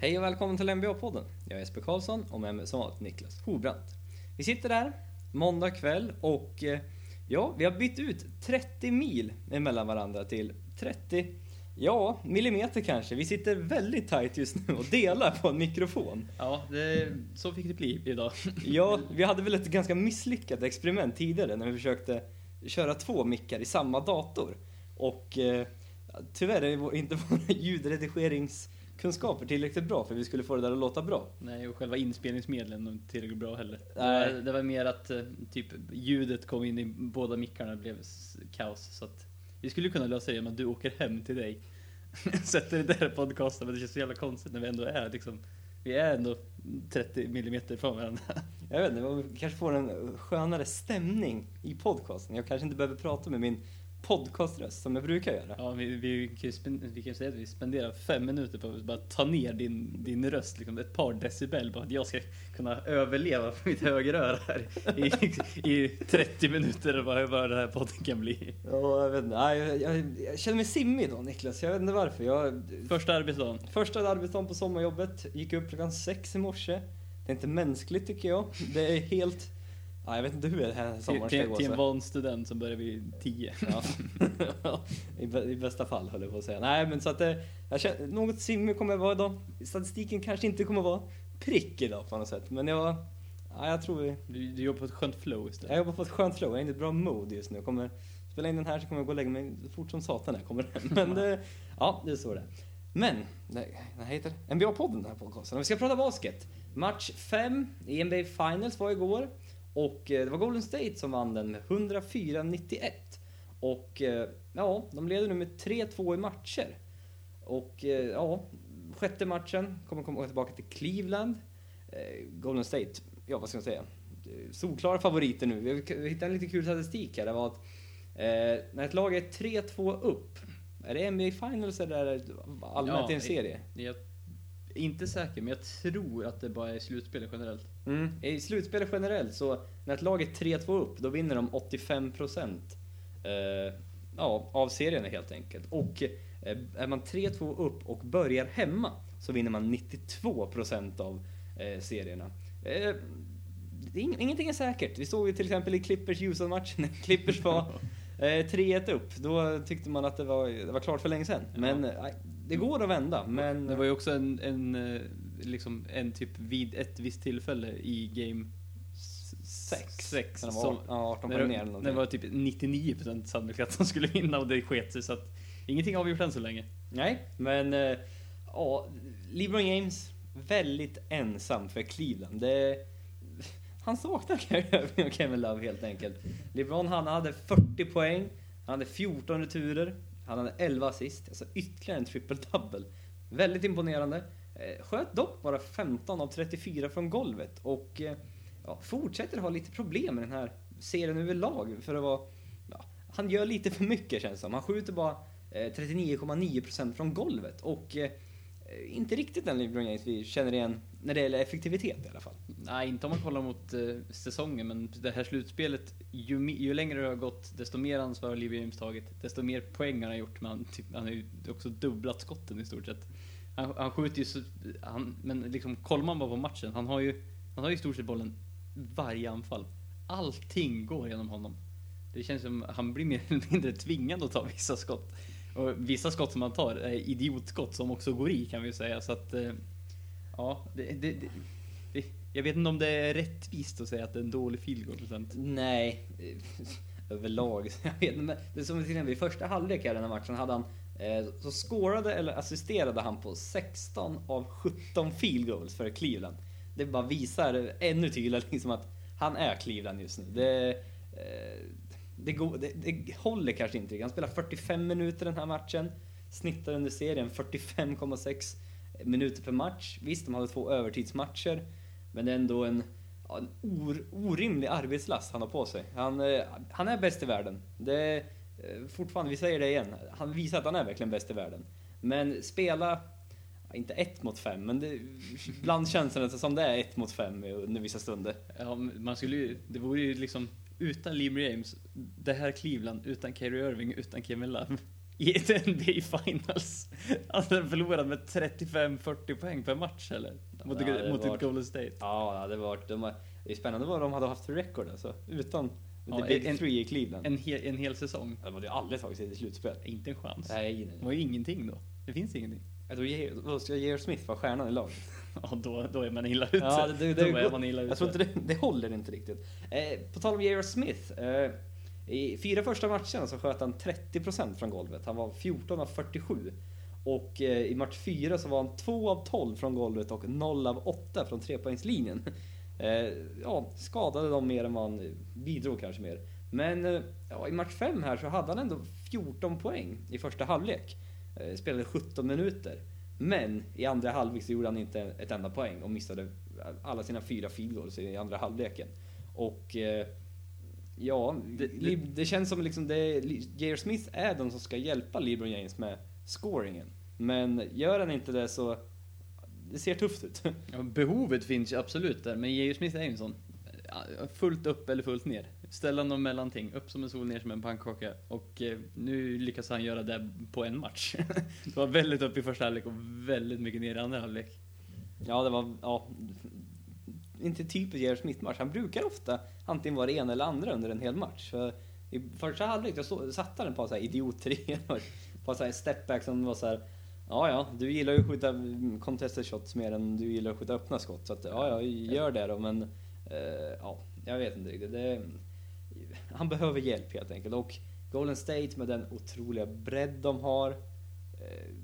Hej och välkommen till NBA-podden. Jag är Jesper Karlsson och med mig som vanligt Niklas Horbrandt. Vi sitter där, måndag kväll och eh, ja, vi har bytt ut 30 mil emellan varandra till 30, ja, millimeter kanske. Vi sitter väldigt tight just nu och delar på en mikrofon. Ja, det, så fick det bli idag. Ja, vi hade väl ett ganska misslyckat experiment tidigare när vi försökte köra två mickar i samma dator. Och eh, tyvärr är inte våra ljudredigeringskunskaper tillräckligt bra för att vi skulle få det där att låta bra. Nej, och själva inspelningsmedlen var inte tillräckligt bra heller. Det var, det var mer att eh, typ ljudet kom in i båda mickarna och blev kaos. Så att vi skulle kunna lösa det genom att du åker hem till dig. Sätter dig där och podcastar, men det känns så jävla konstigt när vi ändå är liksom vi är ändå 30 millimeter från varandra. Jag vet inte, vi kanske får en skönare stämning i podcasten. Jag kanske inte behöver prata med min podcaströst som jag brukar göra. Ja, vi, vi, kan ju spend, vi kan säga att vi spenderar fem minuter på att bara ta ner din, din röst liksom ett par decibel bara att jag ska kunna överleva på mitt högeröra här i, i 30 minuter vad, vad den här podden kan bli. Ja, jag vet inte. Jag, jag, jag känner mig simmig idag Niklas. Jag vet inte varför. Jag, Första arbetsdagen. första arbetsdagen på sommarjobbet, gick upp klockan sex i morse. Det är inte mänskligt tycker jag. Det är helt... Ja, jag vet inte hur det här sommaren ska gå. till en van student som börjar vid 10. Ja. I, bä- I bästa fall höll jag på att säga. Nej men så att det, jag känner, något simmig kommer jag vara idag. Statistiken kanske inte kommer vara prick idag på något sätt. Men jag, ja, jag tror vi, Du, du jobbar på ett skönt flow istället. jag jobbar på ett skönt flow. Jag är i ett bra mood just nu. Jag kommer spela in den här så kommer jag gå och lägga mig fort som satan när jag kommer hem. Men det, ja, det är så det. Men, vad heter det? NBA-podden den här podcasten. Vi ska prata basket. Match 5 i NBA Finals var igår. Och eh, det var Golden State som vann den med 104-91. Och eh, ja, de leder nu med 3-2 i matcher. Och eh, ja, sjätte matchen kommer komma tillbaka till Cleveland. Golden State, ja vad ska man säga? Solklara favoriter nu. Vi hittade en lite kul statistik här. Det var att eh, när ett lag är 3-2 upp, är det NBA Finals eller är det allmänt Ja, i en serie? Jag är inte säker, men jag tror att det bara är slutspelet generellt. Mm. I slutspelet generellt så när ett lag är 3-2 upp då vinner de 85% eh, ja, av serierna helt enkelt. Och eh, är man 3-2 upp och börjar hemma så vinner man 92% av eh, serierna. Eh, ingenting är säkert. Vi såg ju till exempel i Clippers Houston-matchen när Clippers var eh, 3-1 upp. Då tyckte man att det var, det var klart för länge sedan. Men eh, det går att vända. Men, Det var ju också en, en, eh, liksom en typ vid ett visst tillfälle i game s- Sex. sex När de var som- ja, 18 när, ner när det var typ 99% sannolikhet att de skulle vinna och det sket sig så att ingenting avgjort än så länge. Nej, men eh, ja, LeBron James väldigt ensam för Cleveland. Det, han saknar Kyrie Kevin Love helt enkelt. LeBron han hade 40 poäng, han hade 14 returer, han hade 11 assist, alltså ytterligare en triple-double. Väldigt imponerande. Eh, sköt dock bara 15 av 34 från golvet och eh, ja, fortsätter ha lite problem med den här serien överlag för att vara ja, han gör lite för mycket känns det som. Han skjuter bara eh, 39,9% från golvet och eh, inte riktigt den LeBron James vi känner igen när det gäller effektivitet i alla fall. Nej, inte om man kollar mot eh, säsongen, men det här slutspelet, ju, ju längre det har gått, desto mer ansvar har LeBron James tagit, desto mer poäng har han gjort, men han, typ, han har ju också dubblat skotten i stort sett. Han, han skjuter ju så, han, men liksom kollar man bara på matchen, han har ju, han har ju i stort sett bollen varje anfall. Allting går genom honom. Det känns som han blir mer eller mindre tvingad att ta vissa skott. Och vissa skott som han tar är idiotskott som också går i kan vi säga. Så att, eh, ja, det, det, det, det, jag vet inte om det är rättvist att säga att det är en dålig field goal procent. Nej, överlag. Jag vet inte, men det är som till exempel i första halvlek här i den här matchen hade han Eh, så scorade eller assisterade han på 16 av 17 field goals för Cleveland. Det bara visar ännu tydligare liksom att han är Cleveland just nu. Det, eh, det, går, det, det håller kanske inte. Han spelar 45 minuter den här matchen. Snittar under serien 45,6 minuter per match. Visst, de hade två övertidsmatcher. Men det är ändå en, en or, orimlig arbetslast han har på sig. Han, eh, han är bäst i världen. Det fortfarande, vi säger det igen. Han visar att han är verkligen bäst i världen. Men spela, inte ett mot fem, men det, ibland känns det som det är ett mot fem under vissa stunder. Ja, man skulle ju, det vore ju liksom utan LeBron James, det här Cleveland, utan Kyrie Irving, utan Kevin Love. i ett NBA Finals. Alltså den förlorade med 35-40 poäng per match eller? Mot, Ja, mot var- ett Golden State. Ja, det var de, det är spännande vad de hade haft för record alltså. Utan the big en- three i Cleveland. En, hel, en hel säsong. de hade ju aldrig tagit sig till slutspel. Inte en chans. Nej, nej, Det nej. var ju ingenting då. Det finns ingenting. Då, ska J.R. Smith vara stjärnan i laget. Ja, då, då är man illa ute. Ja, det- det- det- då är man illa ute. Jag tror inte det, det håller inte riktigt. Eh, på tal om J.R. Smith. Eh, I fyra första matcherna så sköt han 30% från golvet. Han var 14 av 47. Och eh, i match 4 så var han 2 av 12 från golvet och 0 av 8 från trepoängslinjen. Eh, ja, skadade dem mer än vad han bidrog kanske mer. Men eh, ja, i match 5 här så hade han ändå 14 poäng i första halvlek. Eh, spelade 17 minuter. Men i andra halvlek så gjorde han inte ett enda poäng och missade alla sina fyra field goals i andra halvleken. Och eh, ja, Det- det, det- det, känns som liksom det, J.R. Smith är den som ska hjälpa LeBron James med scoringen. Men gör han inte det så det ser tufft ut. Ja, behovet finns ju absolut där, men J.R. Smith är ju en sån. Fullt upp eller fullt ner. Ställa någon mellanting. Upp som en sol, ner som en pannkaka. Och eh, nu lyckas han göra det på en match. det var väldigt upp i första halvlek och väldigt mycket ner i andra halvlek. Ja, det var ja, inte typiskt J.R. Smith-match. Han brukar ofta antingen vara det ena eller andra under en hel match. För I första halvlek satte han ett par så här idiottreor, ett par så här stepback som var så här. Ja, ja, du gillar ju att skjuta contested shots mer än du gillar att skjuta öppna skott. Så att, ja, ja, gör det då, men eh, ja, jag vet inte riktigt. Det, han behöver hjälp helt enkelt. Och Golden State med den otroliga bredd de har. Eh,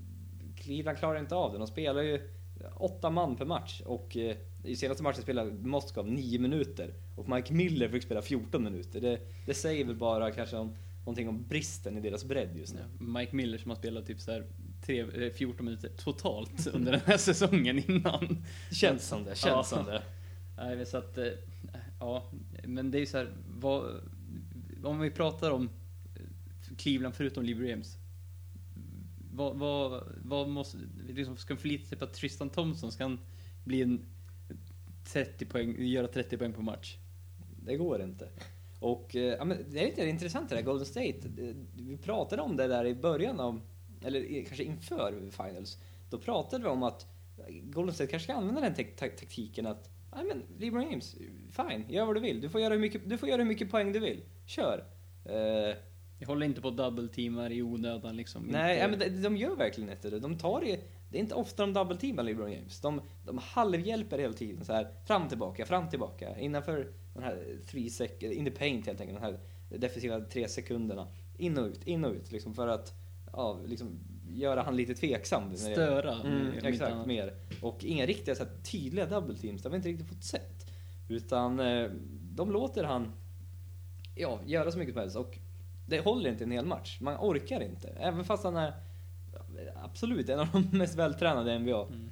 Cleveland klarar inte av det. De spelar ju åtta man per match och eh, i senaste matchen spelade Moskov nio minuter och Mike Miller fick spela 14 minuter. Det, det säger väl bara kanske om, någonting om bristen i deras bredd just nu. Mike Miller som har spelat typ så här tre, eh, 14 minuter totalt under den här säsongen innan. Känns som det, känns Ja. som det. Nej, så att, eh, ja, men det är ju så här, vad, om vi pratar om eh, Cleveland förutom LeBron James. Vad, vad, vad måste, liksom ska förlita sig på att Tristan Thompson ska han bli en 30 poäng, göra 30 poäng på match? Det går inte. Och eh, ja, men det är lite intressant det där Golden State. Eh, Vi pratade om det där i början av, eller kanske inför finals. Då pratade vi om att Golden State kanske ska använda den tak- tak- taktiken att Nej men LeBron James, fine, gör vad du vill. Du får göra hur mycket, du får göra hur mycket poäng du vill. Kör. Eh, Jag håller inte på double-teamar i onödan liksom. Nej, Inte- ja, men de, de gör verkligen inte det. De tar det, det är inte ofta de double-teamar LeBron James. De, de halvhjälper hela tiden så här fram tillbaka, fram tillbaka. Innanför den här three sec, in the paint helt enkelt, de här defensiva tre sekunderna. In och ut, in och ut liksom för att ja, liksom, göra han lite tveksam. Störa. Mm, exakt, mer. Och inga riktiga så här, tydliga double teams, det har vi inte riktigt fått sett. Utan eh, de låter han ja, göra så mycket som helst och det håller inte en hel match. Man orkar inte. Även fast han är absolut en av de mest vältränade i NBA. Mm.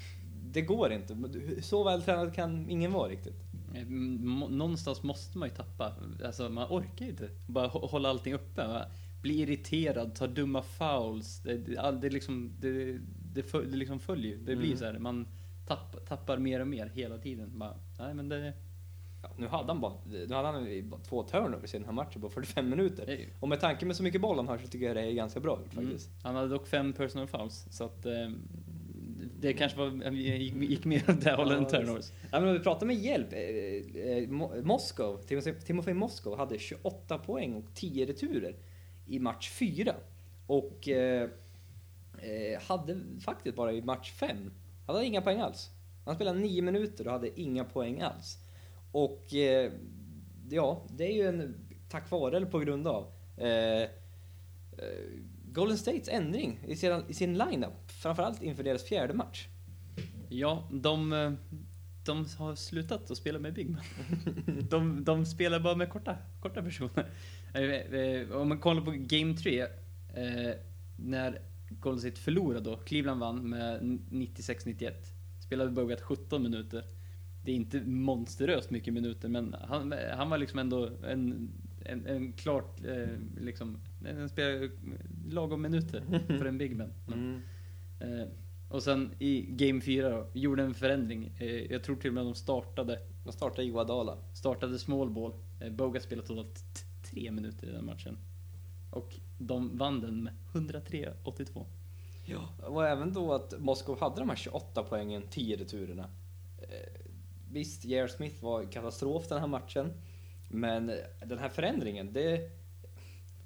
Det går inte. Så vältränad kan ingen vara riktigt. Någonstans måste man ju tappa. Alltså man orkar ju inte. Bara hå- hålla allting uppe. Bli irriterad, ta dumma fouls. Det, det, det, liksom, det, det, föl, det liksom följer. Det blir Mm. så här. Man tapp, tappar mer och mer hela tiden. Bara, nej men det... Ja, nu hade han bara, nu hade han bara två turnovers i den här matchen på 45 minuter. Och med tanke med så mycket boll han har så tycker jag det är ganska bra mm. faktiskt. Han hade dock fem personal fouls. Så att eh, det kanske var, gick, gick mer åt det hållet än turnovers. Ja, men om vi pratar med hjälp. eh, eh, Mo- Moskov, Timofey Moskov hade 28 poäng och 10 returer i match 4. Och eh, eh, hade faktiskt bara i match 5, han hade inga poäng alls. Han spelade 9 minuter och hade inga poäng alls. Och eh, ja, det är ju en tack vare eller på grund av eh, eh, Golden States ändring i sin, i sin lineup. Framförallt inför deras fjärde match. Ja, de, eh, de har slutat att spela med Big Man. De, de spelar bara med korta, korta personer. Eh, eh, Om man kollar på Game 3, eh, när Golden State förlorade då, Cleveland vann med 96-91. Spelade Bogut 17 minuter. Det är inte monsteröst mycket minuter, men han, han var liksom ändå en, en, en klart, liksom, en spelare lagom minuter för en Big Man. Eh, och sen i Game 4 då, gjorde en förändring. Eh, jag tror till och med de startade, De startade Iguodala. startade small ball. Eh, Boga spelade totalt tre minuter i den matchen. Och de vann den med 103-82. Ja. Och även då att Moskov hade de här 28 poängen, 10 returerna. Eh, visst, J.R. Smith var katastrof den här matchen. Men den här förändringen, det...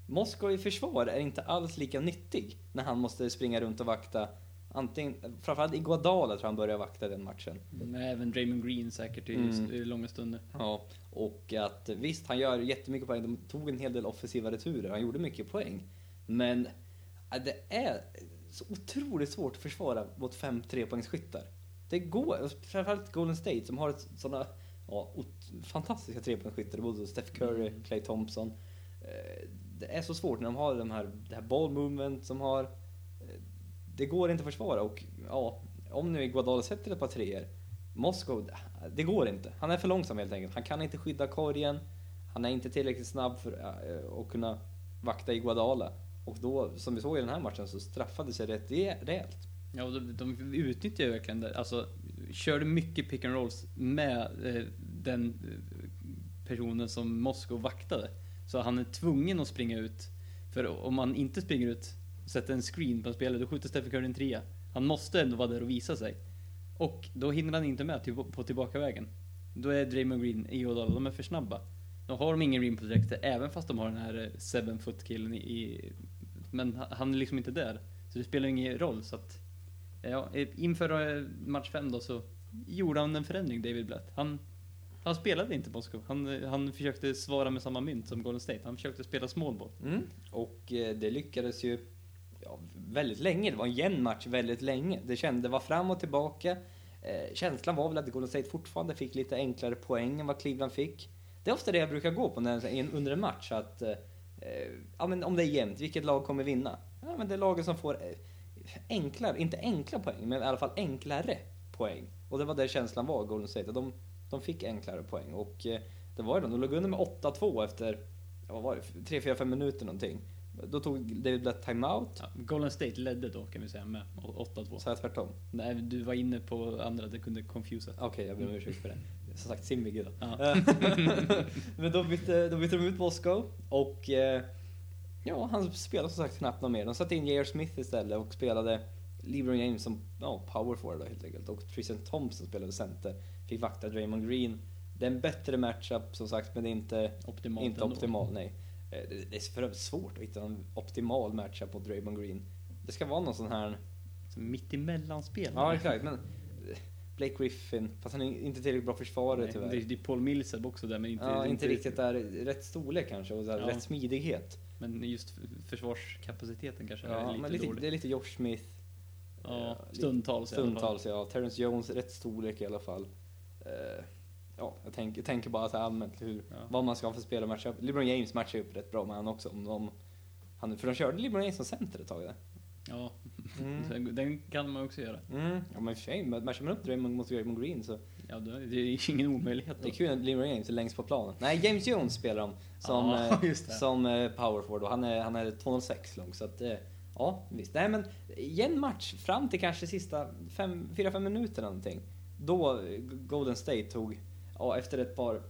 Moskov i försvar är inte alls lika nyttig när han måste springa runt och vakta. Antingen, framförallt Iguodala tror jag han började vakta den matchen. Men även Draymond Green säkert i, Mm. långa stunder. Ja, och att visst, han gör jättemycket poäng. De tog en hel del offensiva returer. Han gjorde mycket poäng. Men äh, det är så otroligt svårt att försvara mot fem trepoängsskyttar. Det går, framförallt Golden State som har ett sådana ja, fantastiska trepoängsskyttar. Både Steph Curry, Mm. Clay Thompson. Eh, Det är så svårt när de har de här, det här ball movement som har. Det går inte att försvara och ja, om nu Iguodala sätter ett par treor Moskov, det går inte. Han är för långsam helt enkelt. Han kan inte skydda korgen. Han är inte tillräckligt snabb för eh, att kunna vakta Iguodala. Och då, som vi såg i den här matchen, så straffade sig rätt rejält. Ja, och de, de utnyttjar ju verkligen det. Alltså, körde mycket pick and rolls med eh, den eh, personen som Moskov vaktade. Så han är tvungen att springa ut. För om han inte springer ut sätter en screen på en spelare, då skjuter Stephen Curry en trea. Han måste ändå vara där och visa sig. Och då hinner han inte med till, på tillbakavägen. Då är Draymond Green, i Ådala, de är för snabba. Då har de ingen rim protect, även fast de har den här eh, 7 foot killen i, i... Men han- är liksom inte där. Så det spelar ingen roll. Så att, eh, ja, inför eh, match 5 då så gjorde han en förändring, David Blatt. Han, han spelade inte Moskov. Han, han försökte svara med samma mynt som Golden State. Han försökte spela small ball. Mm. Och det lyckades ju ja, väldigt länge. Det var en jämn match väldigt länge. Det kände, det var fram och tillbaka. Eh, känslan var väl att Golden State fortfarande fick lite enklare poäng än vad Cleveland fick. Det är ofta det jag brukar gå på när, under en match. Att, eh, ja, men om det är jämnt, vilket lag kommer vinna? Ja, men det är laget som får eh, enklare, inte enkla poäng, men i alla fall enklare poäng. Och det var det känslan var, Golden State. De, de fick enklare poäng. Och eh, det var ju de. De låg under med 8-2 efter, vad var det, 3-4-5 minuter någonting. Då tog David Blatt timeout. Ja, Golden State ledde då kan vi säga med 8-2. Sa jag tvärtom? Nej, du var inne på andra, det kunde confusa. Okej, jag ber om ursäkt för det. Som sagt, Simmige då. Ja. Men då bytte, då bytte de ut Moskov och eh, ja, han spelade som sagt knappt något mer. De satte in J.R. Smith istället och spelade LeBron James som ja, power forward då helt enkelt. Och Tristan Thompson spelade center. Fick vakta Draymond Green. Det är en bättre matchup som sagt, men det är inte Optimalt inte ändå. optimal, nej. Eh, Det är för övrigt svårt att hitta en optimal matchup mot Draymond Green. Det ska vara någon sån här... Så mitt emellan spel. Ja, exakt. Men eh, Blake Griffin, fast han är inte tillräckligt bra försvarare Nej, tyvärr. det, det är Paul Millsap också där, men inte, ja, inte riktigt där, rätt storlek kanske och här, Ja. rätt smidighet. Men just försvarskapaciteten kanske är Ja, lite men lite, dålig. det är lite Josh Smith. Ja, eh, lite- stundtals i alla fall. Stundtals, ja. Terrence Jones, rätt storlek i alla fall. Ja, jag tänker, jag tänker bara så allmänt hur, Ja. vad man ska ha för spelarmatchup. LeBron James matchar upp rätt bra med han också. Om de, han, för de körde LeBron James som center ett tag där. Ja, Mm. den, kan man också göra. Mm. Ja men i och för sig, matchar man upp Draymond mot Draymond Green så Ja, det är ingen omöjlighet. det är Då. kul att LeBron James är längst på planen. Nej, James Jones spelar de som, Ja, eh, som eh, power forward och han är, han är 206 lång så att eh, ja visst. Nej men jämn match fram till kanske sista 4-5 minuter någonting. Då Golden State tog, ja efter ett par,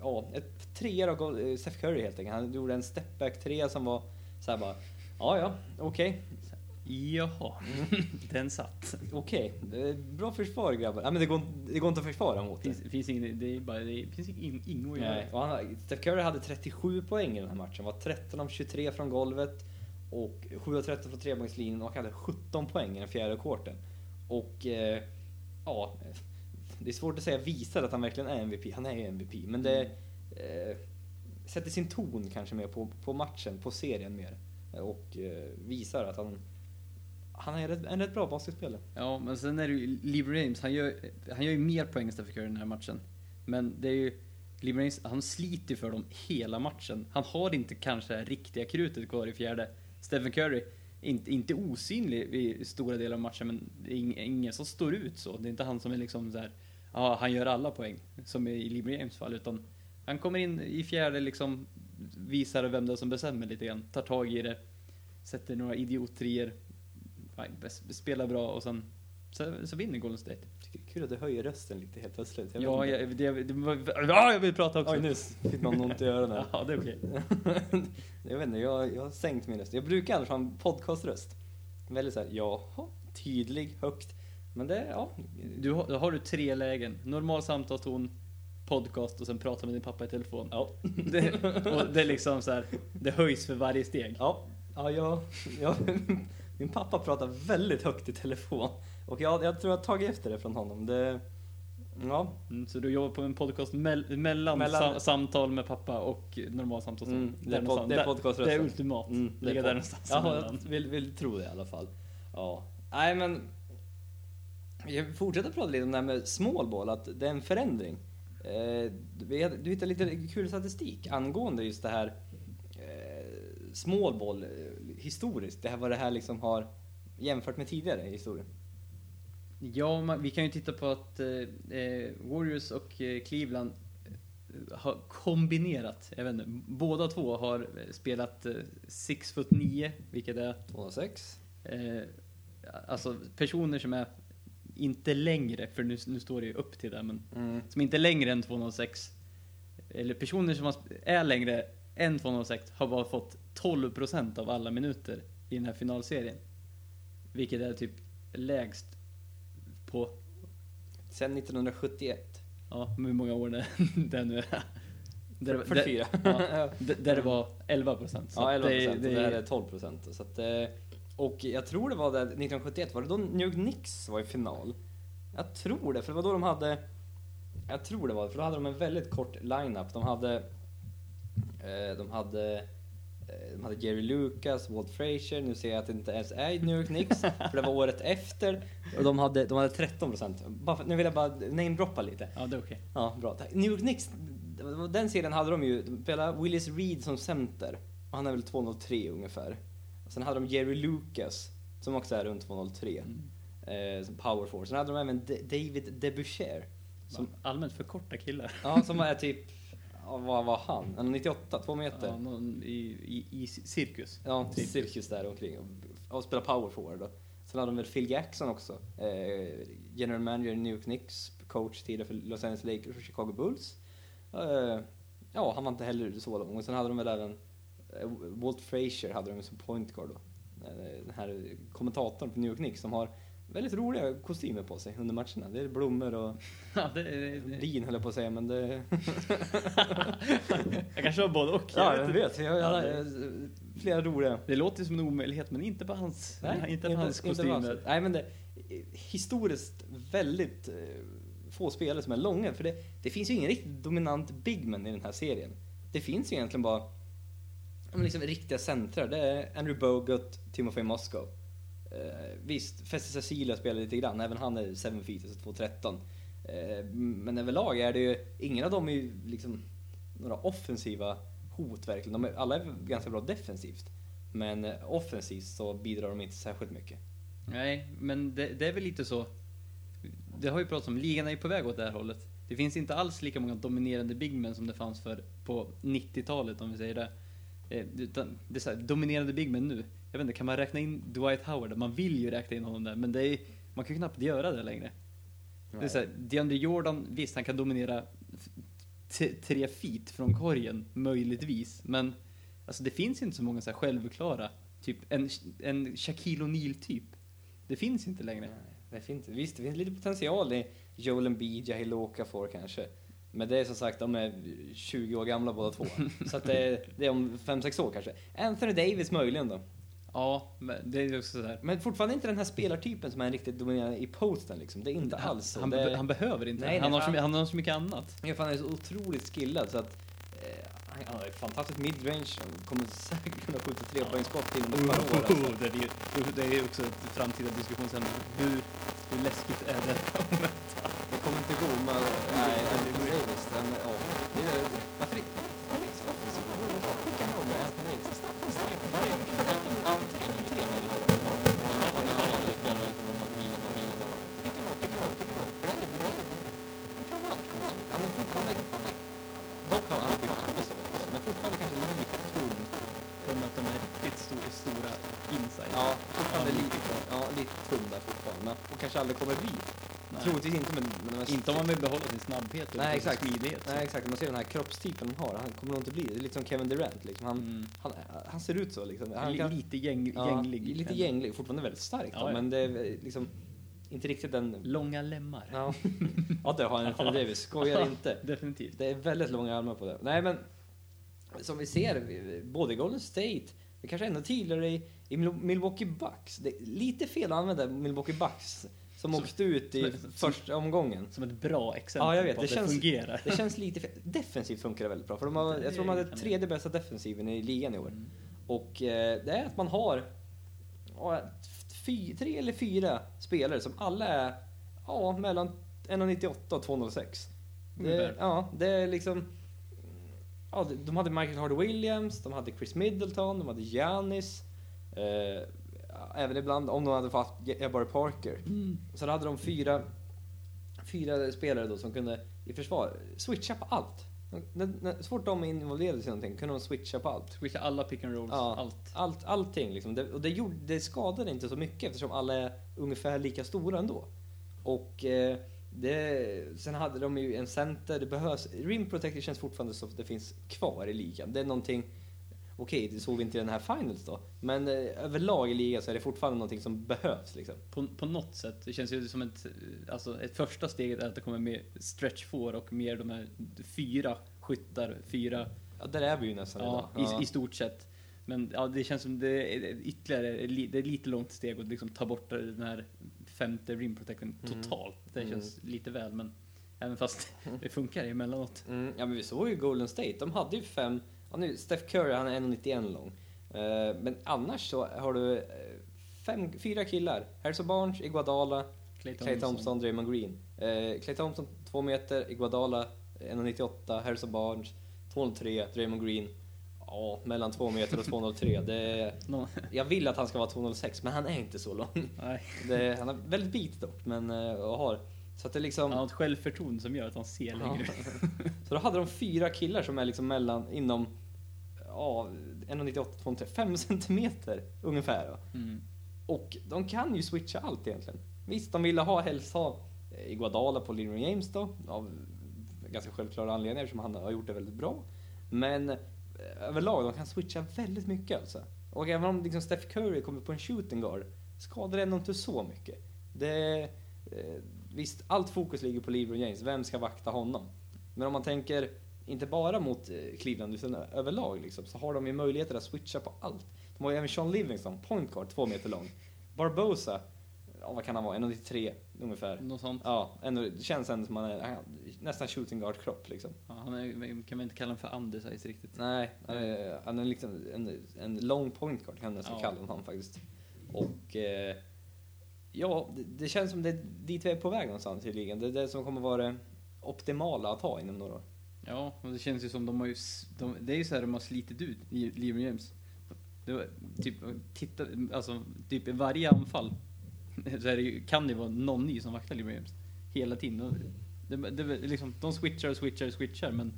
ja ett treor av eh, Steph Curry helt enkelt. Han gjorde en stepback trea som var så här bara, ja ja okej. Jaha, den satt. Okej, är bra försvar grabbar. Ja, men det, går, det går inte att försvara mot Det det. finns, finns ingen, det är bara, det finns ing, inget att göra. Steph Curry hade 37 poäng i den här matchen. Var 13 av 23 från golvet och 7 av 13 från trepoängslinjen och hade 17 poäng i den fjärde kvarten. Och eh, ja, det är svårt att säga visar att han verkligen är MVP. Han är ju MVP, men det eh, sätter sin ton kanske mer på, på matchen, på serien mer. Och eh, visar att han, han är rätt- en rätt bra basketspelare. Ja, men sen är det ju LeBron James, han gör, han gör ju mer poäng än Stephen Curry i den här matchen. Men det är ju, LeBron James, han sliter för dem hela matchen. Han har inte kanske det riktiga krutet kvar i fjärde. Stephen Curry, inte, inte osynlig i stora delar av matchen, men det är ing- ingen som står ut så. Det är inte han som är liksom så här, ja, han gör alla poäng, som i LeBron James fall, utan han kommer in i fjärde liksom, visar vem det är som bestämmer lite grann, tar tag i det, sätter några idiottrier, spelar bra och sen så, så vinner Golden State. Det Kul att du höjer rösten lite helt plötsligt. Jag Ja, jag, det, det, var- ja, jag vill prata också. Oj, nu fick någon ont i öronen. Ja, det är okej. jag vet inte, jag, jag har sänkt min röst. Jag brukar annars ha en podcaströst. Väldigt såhär, jaha, tydlig, högt. Men det, ja. Du har, då har du tre lägen. Normal samtalston, podcast och sen prata med din pappa i telefon. Ja. Det, och det är liksom så här, det höjs för varje steg. Ja, ja, jag, jag, min pappa pratar väldigt högt i telefon. Och jag, jag tror jag har tagit efter det från honom. Det, ja, Mm, så du jobbar på en podcast mell, mellan, Mellan- Sam, samtal med pappa och normal samtalston. Mm, det är pod- det är podcaströsten. Det är ultimat. Mm, Ligga där någonstans Ja, jag vill, vill tro det i alla fall. Ja. Nej men, jag fortsätter prata lite om det här med small ball, att det är en förändring. Eh, du hittade lite kul statistik angående just det här eh, small ball eh, historiskt. Det här vad det här liksom har jämfört med tidigare i historien. Ja, man, vi kan ju titta på att eh, eh, Warriors och eh, Cleveland eh, har kombinerat, jag vet inte, båda två har eh, spelat eh, 6 foot 9, vilket är 206. eh, alltså personer som är inte längre, för nu, nu står det ju upp till det, men Mm. som inte är längre än 206, eller personer som är längre än 206 har bara fått 12% av alla minuter i den här finalserien. Vilket är typ lägst på, Sen 1971. ja, hur många år det, det nu är. Där, där, 44. ja, där där det var 11 procent. Ja, 11 procent. och det här är 12 procent. Så att, eh, och jag tror det var där 1971, var det då New York Knicks var i final? Jag tror det, för det var då de hade... Jag tror det var för då hade de en väldigt kort lineup. De hade... Eh, de hade... eh, De hade Jerry Lucas, Walt Frazier, nu ser jag att det inte ens är New York Knicks, för det var året efter. Och de hade, de hade 13 procent. Nu vill jag bara namedroppa lite. Ja, det är okej. Ja, bra. New York Knicks, den serien hade de ju, de spelade Willis Reed som center. Och han är väl 203 ungefär. Sen hade de Jerry Lucas, som också är runt 203. Mm. Eh, som power forward. Sen hade de även D- David Debucher. Som, allmänt för korta killar. ja, som är typ, vad var han? En 98, två meter. Ja, någon i, i, i cirkus. Ja, Typ. cirkus där omkring. Och, och spela power forward då. Sen hade de väl Phil Jackson också. Eh, general manager i New York Knicks, coach tidigare för Los Angeles Lakers och Chicago Bulls. Eh, ja, han var inte heller så lång. Och sen hade de väl även Walt Frazier hade de som point guard då. Eh, den här kommentatorn på New York Knicks som har väldigt roliga kostymer på sig under matcherna. Det är blommor och Ja, det, det, det. bin höll jag på att säga men det... Jag kanske har både och. ja, vet jag inte. vet. Jag, jag, Ja, jag, flera roliga. Det låter som en omöjlighet, men inte på hans, inte på hans inte kostymer. alls. Nej men det, historiskt väldigt eh, få spelare som är långa. För det, det finns ju ingen riktigt dominant bigman i den här serien. Det finns ju egentligen bara men liksom riktiga centrar. Det är Andrew Bogut, Timofey Moskov. Eh, visst, Festus Cecilia spelar lite grann, även han är 7 feet, alltså 2,13. Eh, men överlag är det ju, ingen av dem är ju liksom några offensiva hot verkligen. De är, alla är ganska bra defensivt. Men eh, offensivt så bidrar de inte särskilt mycket. Nej, men det, det är väl lite så. Det har ju pratats om, ligan är ju på väg åt det här hållet. Det finns inte alls lika många dominerande bigmen som det fanns för på 90-talet om vi säger det. Eh, utan det är så här, dominerande bigmen nu. Jag vet inte, kan man räkna in Dwight Howard? Man vill ju räkna in honom där, men det är, man kan ju knappt göra det längre. Det är så här, DeAndre Jordan, visst han kan dominera tre feet från korgen, möjligtvis. Men alltså, det finns inte så många så här självklara, typ en, en Shaquille O'Neal typ. Det finns inte längre. Nej, det finns, visst, det finns lite potential i Joel Embiid, Jahlil Okafor kanske. Men det är som sagt, de är 20 år gamla båda två. Så att det, är- det är om 5-6 år kanske. Anthony Davis möjligen då. Ja, men det är också sådär. Men fortfarande inte den här spelartypen som är riktigt dominerande i posten liksom. Det är inte alls så. Han, det, han behöver inte. Nej, han, nej, har så, han- han har så mycket annat. Ja, fan, han är så otroligt skillad så att eh, han har ett fantastiskt midrange. Han kommer säkert kunna skjuta trepoängsskott till om ett par år. Alltså. det, är, ju- det är ju också ett framtida diskussionsämne. Hur, hur läskigt är det? Det kommer inte gå med... Nej, det är, inte? Ja, fortfarande lite, ja, lite tunn där fortfarande. Men kanske aldrig kommer bli. Nej. Troligtvis inte men... men Inte om man vill behålla sin snabbhet och Nej, exakt. smidighet. Nej exakt, man ser den här kroppstypen de har, han kommer nog inte bli det. Är lite som Kevin Durant liksom. Han, Mm. han, han ser ut så liksom. Han kan, Lite gäng, ja, gänglig. Lite gänglig, fortfarande väldigt stark då, Ja, ja. men det är liksom inte riktigt den... Långa lemmar. Ja, ja det har han Anthony Davis, skojar inte. Definitivt. Det är väldigt långa armar på det. Nej men, som vi ser, både Golden State, det kanske ännu tydligare i, i Mil- Milwaukee Bucks. Det är lite fel att använda Milwaukee Bucks som Som- åkte ut i som- första omgången. Som ett bra exempel Ja, jag vet, på det att det känns- fungerar. Det känns lite fel. Defensivt funkar det väldigt bra, för de har, Det jag tror de hade det. tredje bästa defensiven i ligan i år. Mm. Och eh, det är att man har ja, fy, tre eller fyra spelare som alla är ja, mellan 1,98 och 2,06. Det, ja, det är liksom... Ja, de hade Michael Harder Williams, de hade Chris Middleton, de hade Giannis. Eh, även ibland, om de hade fått Jabari Parker. Mm. Så då hade de fyra, fyra spelare då som kunde i försvar switcha på allt. Så fort de involverades i någonting kunde de switcha på allt. Switcha alla pick and rolls, Ja. allt. Allt, allting liksom. Det, och det, gjorde, det skadade inte så mycket eftersom alla är ungefär lika stora ändå. Och eh, det, sen hade de ju en center, det behövs, Rim Protector känns fortfarande som det finns kvar i ligan. Det är någonting, okej det såg vi inte i den här finals då, men eh, överlag i ligan så är det fortfarande någonting som behövs liksom. På, på något sätt, det känns ju som ett, alltså ett första steg är att det kommer mer stretch four och mer de här fyra skyttar, fyra, Ja, där är vi ju nästan ja, idag. i, i stort sett. Men ja, det känns som det är ytterligare, det är lite långt steg att liksom ta bort den här femte rim protectorn Mm. totalt. Det känns lite väl, men även fast det funkar emellanåt. Mm, ja men vi såg ju Golden State, de hade ju fem, ja, nu, Steph Curry han är 1,91 lång. Eh, men annars så har du eh, fem, fyra killar. Harrison Barnes, Iguodala, Clay Clay Thompson, Draymond Green. Eh, Clay Thompson 2 meter, Iguodala 1,98, Harrison Barnes 2,03, Draymond Green ja, mellan 2 meter och 2,03. Det är, Nå- jag vill att han ska vara 2,06 men han är inte så lång. Nej, Det, han är väldigt bit dock, men eh, och har. Så att det liksom... han har ett självförtroende som gör att han ser Ja. längre. Så då hade de fyra killar som är liksom mellan, inom, ja, 1,98, 2,3, 5 centimeter ungefär. Mm. Och de kan ju switcha allt egentligen. Visst, de ville ha helst ha eh, Iguodala på LeBron James då, av ganska självklara anledningar eftersom han har gjort det väldigt bra. Men eh, överlag, de kan switcha väldigt mycket alltså. Och även om liksom Steph Curry kommer på en shooting guard, skadar det ändå inte så mycket. Det, eh, visst, allt fokus ligger på LeBron James, vem ska vakta honom? Men om man tänker, inte bara mot eh, Cleveland, utan överlag liksom, så har de ju möjligheter att switcha på allt. De har ju även Sean Livingston, point guard, två meter lång. Barbosa, ja, vad kan han vara, 1,93 ungefär. Något sånt. Ja, ändå, det känns ändå som han är nästan shooting guard kropp liksom. Ja, han är, kan man inte kalla honom för undersize riktigt. Nej, han är, han är liksom en, en lång point guard kan man nästan Ja. kalla honom faktiskt. Och eh, ja, det, det känns som det är dit vi är på väg någonstans i ligan. Det är det som kommer vara det optimala att ha inom några år. Ja, och det känns ju som de har ju, de, det är ju så här de har slitit ut i James. Det var, typ, titta, alltså, typ i varje anfall så är det, ju- kan det vara någon ny som vaktar Liam James. Hela tiden. Det, det, det, liksom, de switchar och switchar och switchar men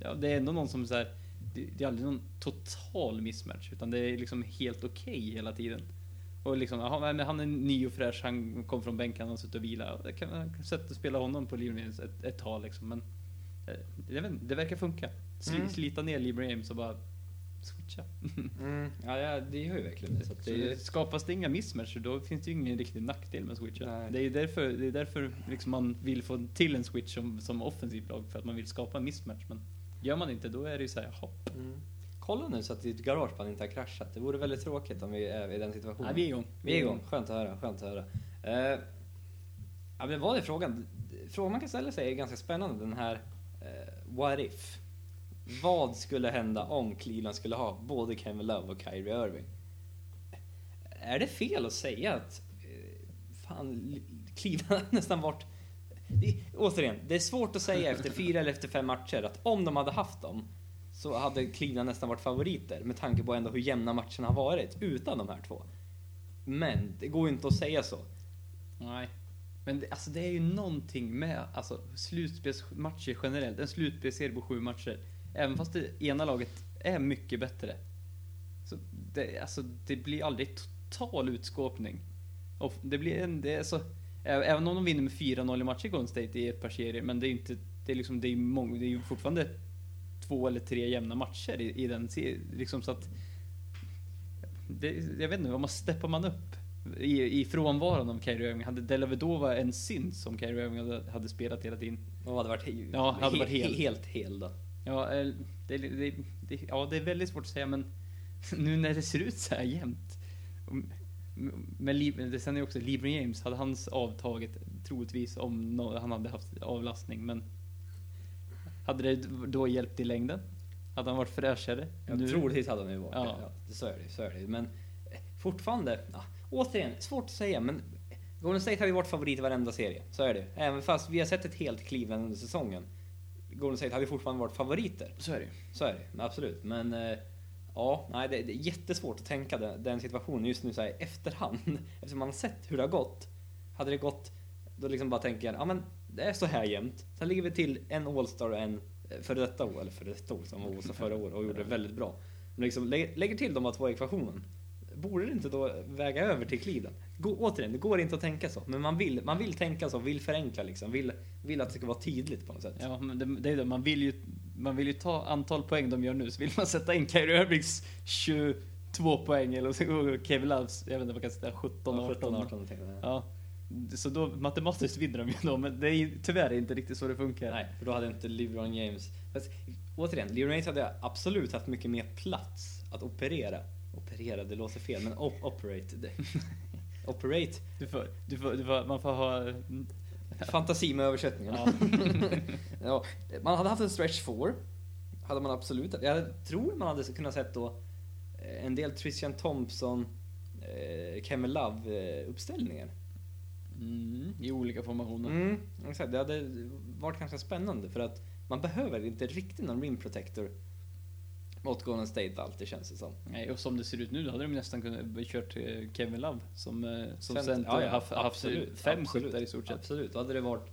ja, det är ändå någon som så här, det, det är aldrig någon total mismatch utan det är liksom helt okej hela tiden. Och liksom, aha, men han är ny och fräsch, han kom från bänken, han har suttit och vilat. Jag kan jag kan sätta och spela honom på Liam James ett, ett tag liksom. Men jag vet inte, det verkar funka. Sli, Mm. Slita ner LeBron James och bara switcha. Ja, ja, det gör ju verkligen det. Så det skapas det inga mismatcher då finns det ju ingen riktig nackdel med switcha. Nej. Det är ju därför, det är därför liksom man vill få till en switch som, som offensivt lag för att man vill skapa en mismatch. Men gör man inte då är det ju såhär, jaha. mm. Kolla nu så att ditt garageband inte har kraschat. Det vore väldigt tråkigt om vi är i den situationen. Nej, vi är igång. Vi är igång. Skönt att höra. Skönt att höra. Eh, ja, men vad är frågan? Frågan man kan ställa sig är ganska spännande. Den här eh, What if? Vad skulle hända om Cleveland skulle ha både Kevin Love och Kyrie Irving? Är det fel att säga att eh, fan, Cleveland har nästan varit... Det, återigen, det är svårt att säga efter fyra eller efter fem matcher att om de hade haft dem så hade Cleveland nästan varit favoriter med tanke på ändå hur jämna matcherna har varit utan de här två. Men det går ju inte att säga så. Nej. Men det, alltså det är ju någonting med alltså, slutspelsmatcher generellt. En slutspelsserie på sju matcher. Även fast det ena laget är mycket bättre. Så det, alltså, det blir aldrig total utskåpning. Och det blir en, det är så, även om de vinner med 4-0 i matcher Golden State i ett par serier, men det är inte, det är liksom, det är, det är ju fortfarande två eller tre jämna matcher i, i den serien. Liksom så att, det, jag vet inte, vad man steppar man upp? I, i frånvaron av Kyrie Irving, hade Delavedova en synt som Kyrie Irving hade, hade spelat hela tiden? Och hade varit, he- Ja, hade varit hel. helt hel då. Ja, eh, det, det, det, ja, det är väldigt svårt att säga, men nu när det ser ut så här jämnt. Men sen är också LeBron James, hade hans avtagit troligtvis om han hade haft avlastning, men hade det då hjälpt i längden? Hade han varit fräschare? Nu- troligtvis hade han ju varit Ja. ja. ja, så är det, så är det. Men eh, fortfarande, ja, återigen, svårt att säga men Golden State har ju varit favorit i varenda serie, så är det. Även fast vi har sett ett helt Cleveland under säsongen. Golden State har ju fortfarande varit favoriter. Så är det. Så är det, absolut. Men eh, ja, nej, det, är jättesvårt att tänka den, situationen just nu så här, efterhand. Eftersom man har sett hur det har gått. Hade det gått, då liksom bara tänker jag, ja men det är så här jämnt. Sen ligger vi till en All-Star och en eh, före detta år, eller före detta år som var All-Star förra året och gjorde det väldigt bra. Men liksom, lä- lägger till de här två ekvationen. Borde det inte då väga över till Cleveland? Gå, återigen, det går inte att tänka så. Men man vill, man vill tänka så, vill förenkla liksom. Vill, vill att det ska vara tydligt på något sätt. Ja, men det, det är det. Man vill ju, man vill ju ta antal poäng de gör nu, så vill man sätta in Kyrie Irvings 22 poäng eller så Kevin Loves, jag vet inte vad man kan säga, 17, 18. 17, 18 tänkte jag. Ja. Så då matematiskt vinner de ju då, men det är tyvärr inte riktigt så det funkar. Nej, för då hade inte LeBron James... Fast, återigen, LeBron James hade absolut haft mycket mer plats att operera. Operera, det låter fel, men op operate. Operate. Du får, du får, du får, man får ha... Fantasi med översättningen. Ja. man hade haft en stretch four. Hade man absolut. Jag tror man hade kunnat sett då eh, en del Christian Thompson, eh, Kevin Love eh. Mm, I olika formationer. Mm, exakt. Det hade varit ganska spännande för att man behöver inte riktigt någon rim protector mot Golden State alltid känns det som. Nej, och som det ser ut nu, då hade de nästan kunnat kört eh, Kevin Love som, eh, som Center, ja, ja, haft, absolut, fem absolut, skyttar i stort sett. Absolut, då hade det varit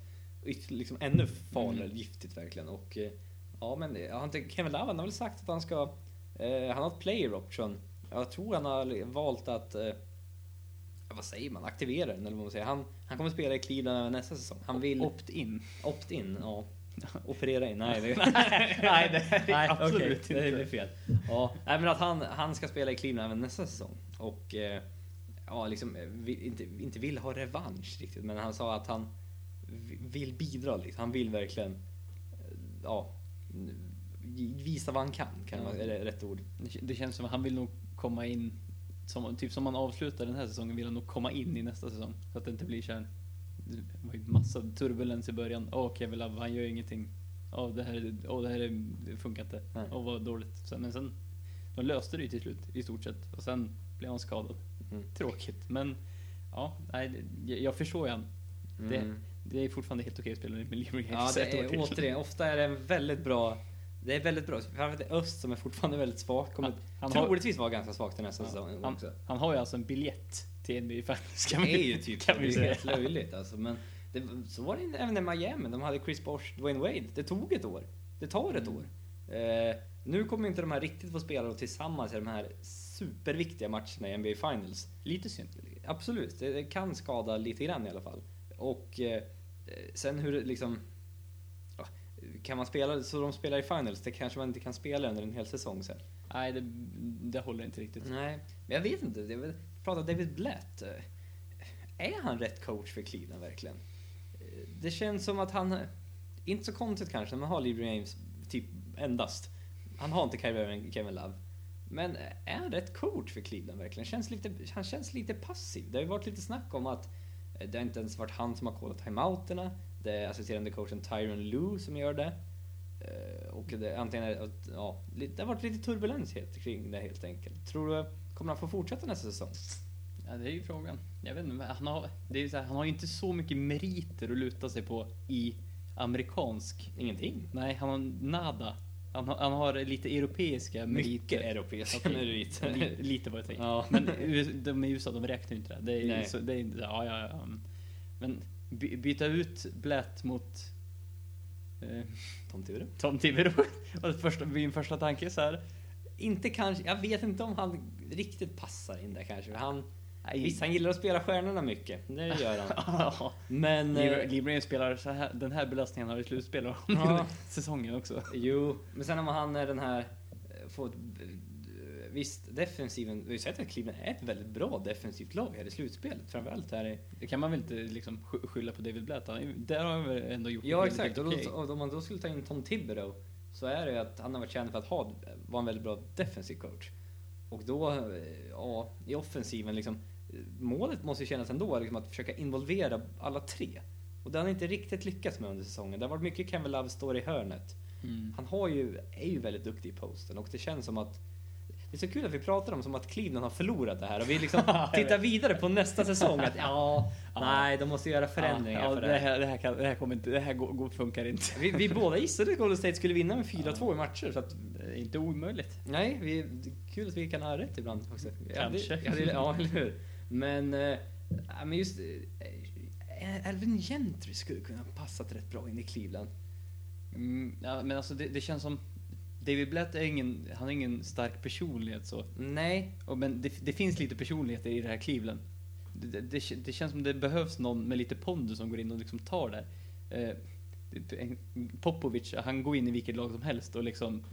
liksom ännu farligare, Mm. giftigt verkligen. Och eh, ja, men inte Kevin Love han har väl sagt att han ska, eh, han har ett player option. Jag tror han har valt att, eh, vad säger man, aktivera den eller vad man säger. Han, han kommer spela i Cleveland nästa säsong. Han vill Opt-in. opt-in, ja. Operera in, nej. Det, Nej, det är absolut okej, inte. Det blir fel. Ja, nej, men att han, han ska spela i Cleveland även nästa säsong. Och eh, ja, liksom, eh, inte, inte vill ha revansch riktigt, men han sa att han vi- vill bidra. Liksom. Han vill verkligen eh, ja, visa vad han kan, kan Ja. vara det rätt ord. Det, känns som att han vill nog komma in, som, typ som man avslutar den här säsongen, vill han nog komma in i nästa säsong. Så att det inte blir såhär, det var ju massa turbulens i början. Åh, Kevin Love, han gör ingenting. Åh, det här, åh, det här funkar inte. Åh, vad dåligt. Men sen, de löste det ju till slut, i stort sett. Och sen blev han skadad. Mm. Tråkigt, men ja, nej, jag, förstår ju han. Det, Mm. det är fortfarande helt okej att spela med LeBron Ja, James det är, återigen, ofta är det en väldigt bra det är väldigt bra. Framförallt öst som är fortfarande väldigt svagt. Kommer Han- han har- troligtvis vara ganska svagt till nästa Ja, säsong han, han har ju alltså en biljett till NBA Finals. kan Det är ju typ kan det är helt löjligt alltså. Men det, så var det även i Miami. De hade Chris Bosh, Dwayne Wade. Det tog ett år. Det tar ett Mm. år. Eh, nu kommer inte de här riktigt få spela då tillsammans i de här superviktiga matcherna i NBA Finals. Lite synd. Absolut, det, det kan skada lite grann i alla fall. Och eh, sen hur det liksom... Kan man spela så de spelar i Finals, det kanske man inte kan spela under en hel säsong sen. Nej, det, det håller inte riktigt. Nej, men jag vet inte. Jag pratar David Blatt. Är han rätt coach för Cleveland verkligen? Det känns som att han, inte så konstigt kanske, man har LeBron James typ endast. Han har inte Kevin Love. Men är han rätt coach för Cleveland verkligen? Känns lite, han känns lite passiv. Det har ju varit lite snack om att det har inte ens varit han som har kollat timeouterna. Det är assisterande coachen Tyron Lue som gör det. Eh, Och det, antingen att, ja, lite- det har varit lite turbulens kring det helt enkelt. Tror du, kommer han få fortsätta nästa säsong? Ja, det är ju frågan. Jag vet inte, han har, det är så här, han har ju inte så mycket meriter att luta sig på i amerikansk. Ingenting. Nej, han har nada. Han har, han har lite europeiska meriter. Mycket europeiska Okej. meriter. Li- lite vad jag tänker. Ja. Men de i USA, de räknar ju inte det. Det är, Nej. så, det är ja, ja, ja. Men by, byta ut Blatt mot eh, Tom Thibodeau? Tom Thibodeau. Och första, min första tanke är så här. Inte kanske, jag vet inte om han riktigt passar in där kanske. Han. Visst, han gillar att spela stjärnorna mycket. Det gör han. Men... eh, Librarian spelar så här, den här belastningen har i slutspel Ja. säsongen också. Jo, men sen om han är den här... eh, Får eh, visst, defensiven... Vi har ju sett att Cleveland är ett väldigt bra defensivt lag här i slutspelet. Framförallt här i... Det kan man väl inte liksom sk- skylla på David Blatt. Där har han väl ändå gjort Ja, exakt. Och, helt då, och om man då skulle ta in Tom Thibodeau så är det ju att han har varit känd för att ha, vara en väldigt bra defensiv coach. Och då, eh, ja, i offensiven liksom, eh, målet måste ju kännas ändå liksom att försöka involvera alla tre. Och det har han inte riktigt lyckats med under säsongen. Det har varit mycket Kevin Love står i hörnet. Mm. Han har ju, är ju väldigt duktig i posten och det känns som att det är så kul att vi pratar om som att Cleveland har förlorat det här och vi liksom tittar vidare på nästa säsong att ja, Ja. nej, de måste göra förändringar ja, för det, det här. det, här kan, det här kommer inte, det här går, går, funkar inte. Vi, vi båda gissade att Golden State skulle vinna med 4-2 i matcher. Så att, Det är inte omöjligt. nej, vi, kul att vi kan ha rätt ibland också. Kanske. hade- ja, eller hur. Men, eh, ja, men just eh, Alvin Gentry skulle kunna passat rätt bra in i Cleveland. Mm, ja, men alltså det, det känns som David Blatt är ingen, han har ingen stark personlighet så. Nej, Och, men det, det finns lite personligheter i det här Cleveland. Det, det, det, kä- det känns som det behövs någon med lite pondus som går in och liksom tar det. Eh, Popovic, han går in i vilket lag som helst och liksom...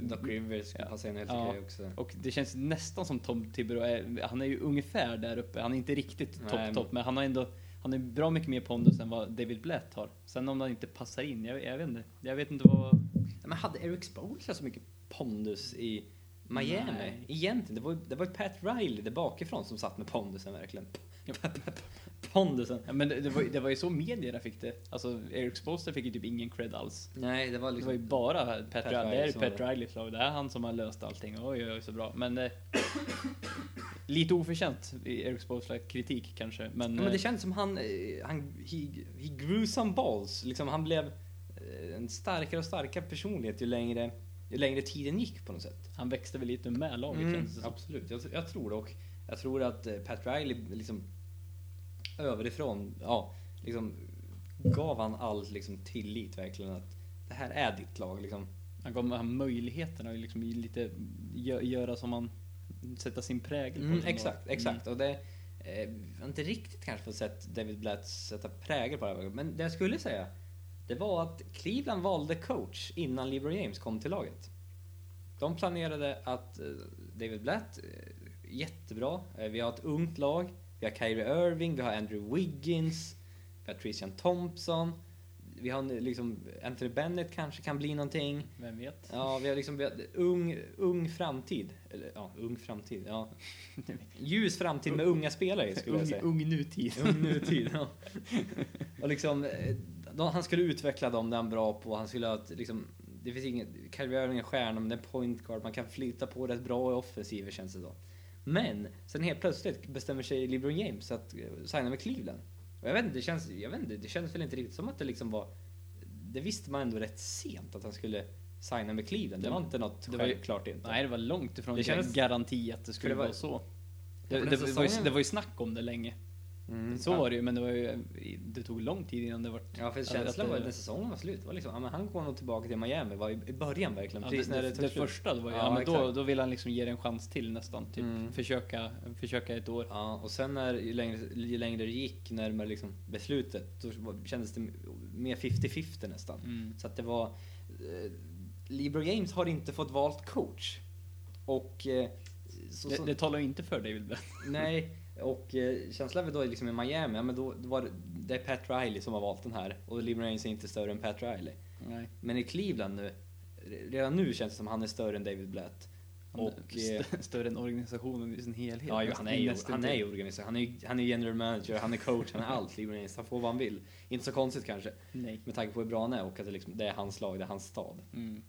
Doc Rivers Ja. passa in helt Ja. okej också. Och det känns nästan som Tom är, han är ju ungefär där uppe. Han är inte riktigt Nej, topp men- topp, men han har ändå, han är bra mycket mer pondus än vad David Blatt har. Sen om han inte passar in, jag, jag vet inte. Jag vet inte vad... Men hade Eric Spoelstra så mycket pondus i Miami? Nej. Egentligen, det var, det var Pat Riley där bakifrån som satt med pondusen verkligen. pondusen. Ja, men det, det, var, det var ju så medierna fick det. Alltså Eric Spoelstra fick ju typ ingen cred alls. Nej, det var Det liksom... var ju bara Pat, Pat Riley. Det Riley är Pat var det. Det är han som har löst allting. Oj, oj, oj, så bra. Men eh, lite oförtjänt Eric Spoelstra kritik kanske. Men, Ja, men det eh, känns som han, eh, han he, he grew some balls. Liksom han blev en starkare och starkare personlighet ju längre, ju längre tiden gick på något sätt. han växte väl lite med laget Mm, känns det som. absolut, jag, jag tror det. Och jag tror att eh, Pat Riley liksom överifrån, ja, liksom gav han all liksom, tillit verkligen att det här är ditt lag. Liksom. Han gav han möjligheterna att liksom lite gö- göra som man sätta sin prägel på Mm, som exakt, lag. exakt. Och det, eh, inte riktigt kanske fått sett David Blatt sätta prägel på det här. Men det jag skulle säga, det var att Cleveland valde coach innan LeBron James kom till laget. De planerade att eh, David Blatt, eh, jättebra. Eh, Vi har ett ungt lag. Vi har Kyrie Irving, vi har Andrew Wiggins, vi har Christian Thompson. Vi har liksom Anthony Bennett kanske kan bli någonting. Vem vet? Ja, vi har liksom vi har ung, ung framtid. Eller ja, ung framtid. Ja. Ljus framtid med unga spelare skulle jag ung, säga. ung nutid. Ung nutid, ja. Och liksom, de, han skulle utveckla dem, det är han bra på. Han skulle ha ett, liksom, det finns ingen, Kyrie Irving är stjärna, men det är point guard. Man kan flytta på rätt bra i offensiven känns det då. Men sen helt plötsligt bestämmer sig LeBron James att eh, signa med Cleveland. Och jag vet inte, det känns, jag vet inte, det känns väl inte riktigt som att det liksom var... Det visste man ändå rätt sent att han skulle signa med Cleveland. Det var inte något det var ju- självklart inte. Nej, det var långt ifrån Det kändes- garanti att det skulle det var- vara så. Det, det, var ju, det var ju snack om det länge. Mm, Så ja. var det ju, men det, var ju, det tog lång tid innan det var... Ja, för att- känslan att var det- när säsongen var slut. Var liksom, ja, men han går nog tillbaka till Miami. var i, början verkligen. Ja, precis det, när det, det, det, första det var ju, Ja, men då, exakt. då ville han liksom ge det en chans till nästan. Typ Mm. försöka, försöka ett år. Ja, och sen när, ju, längre, ju längre det gick, närmare liksom beslutet, då kändes det mer 50-50 nästan. Mm. Så att det var... Eh, LeBron James har inte fått valt coach. Och... Eh, så, Det, så, det talar ju inte för David Blatt. Nej, och eh, känslan då liksom i Miami, ja, men då, då var det, det är Pat Riley som har valt den här. Och LeBron är inte större än Pat Riley. Nej. Men i Cleveland nu, redan nu känns det som han är större än David Blatt. Och, eh, st- större än organisationen i sin helhet. Ja, jo, han är ju, han är ju organisation. Han är ju han är general manager, han är coach, han är allt. LeBron. Han får vad han vill. Inte så konstigt kanske, Nej. med tanke på hur bra han är och att det, liksom, det är hans lag, det är hans stad. Mm.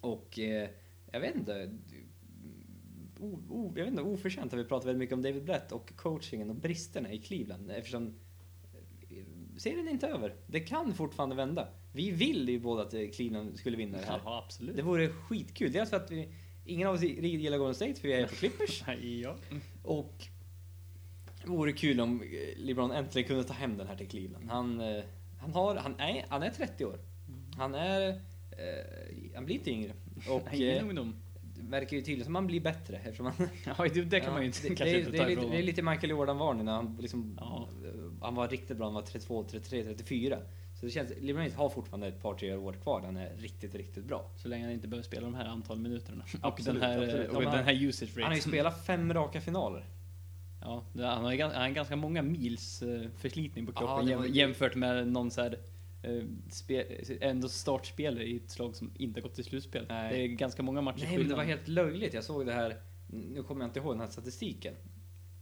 Och eh, jag vet inte. O, o, jag vet inte, oförtjänt har vi pratat väldigt mycket om David Blatt och coachingen och bristerna i Cleveland eftersom eh, serien är inte över. Det kan fortfarande vända. Vi vill ju båda att eh, Cleveland skulle vinna det här. Ja, absolut. Det vore skitkul. Dels för att vi, ingen av oss gillar Golden State för vi är på Clippers. ja. Och det vore kul om eh, LeBron äntligen kunde ta hem den här till Cleveland. Han, han, har, han, är, han är 30 år. Han är... Eh, han blir inte yngre. Och Ingen ungdom. Verkar ju tydligt som man blir bättre eftersom man... Ja, det, kan man ju inte det, kanske det, inte det, är lite, det är lite Michael Jordan-varning när han liksom... Ja. Han var riktigt bra, han var 32, 33, 34. Så det känns... James har fortfarande ett par, tre år kvar där han är riktigt, riktigt bra. Så länge han inte behöver spela de här antal minuterna. Och den här, absolut. och Ja, den här usage rate. Han har ju spelat fem raka finaler. Ja, han har, han ganska många mils eh, förslitning på Ja, kroppen det var jämfört med någon så här, eh, ändå startspelare i ett slag som inte gått till slutspel. Nej. Det är ganska många matcher Nej, men det var helt löjligt. Jag såg det här... Nu kommer jag inte ihåg den här statistiken.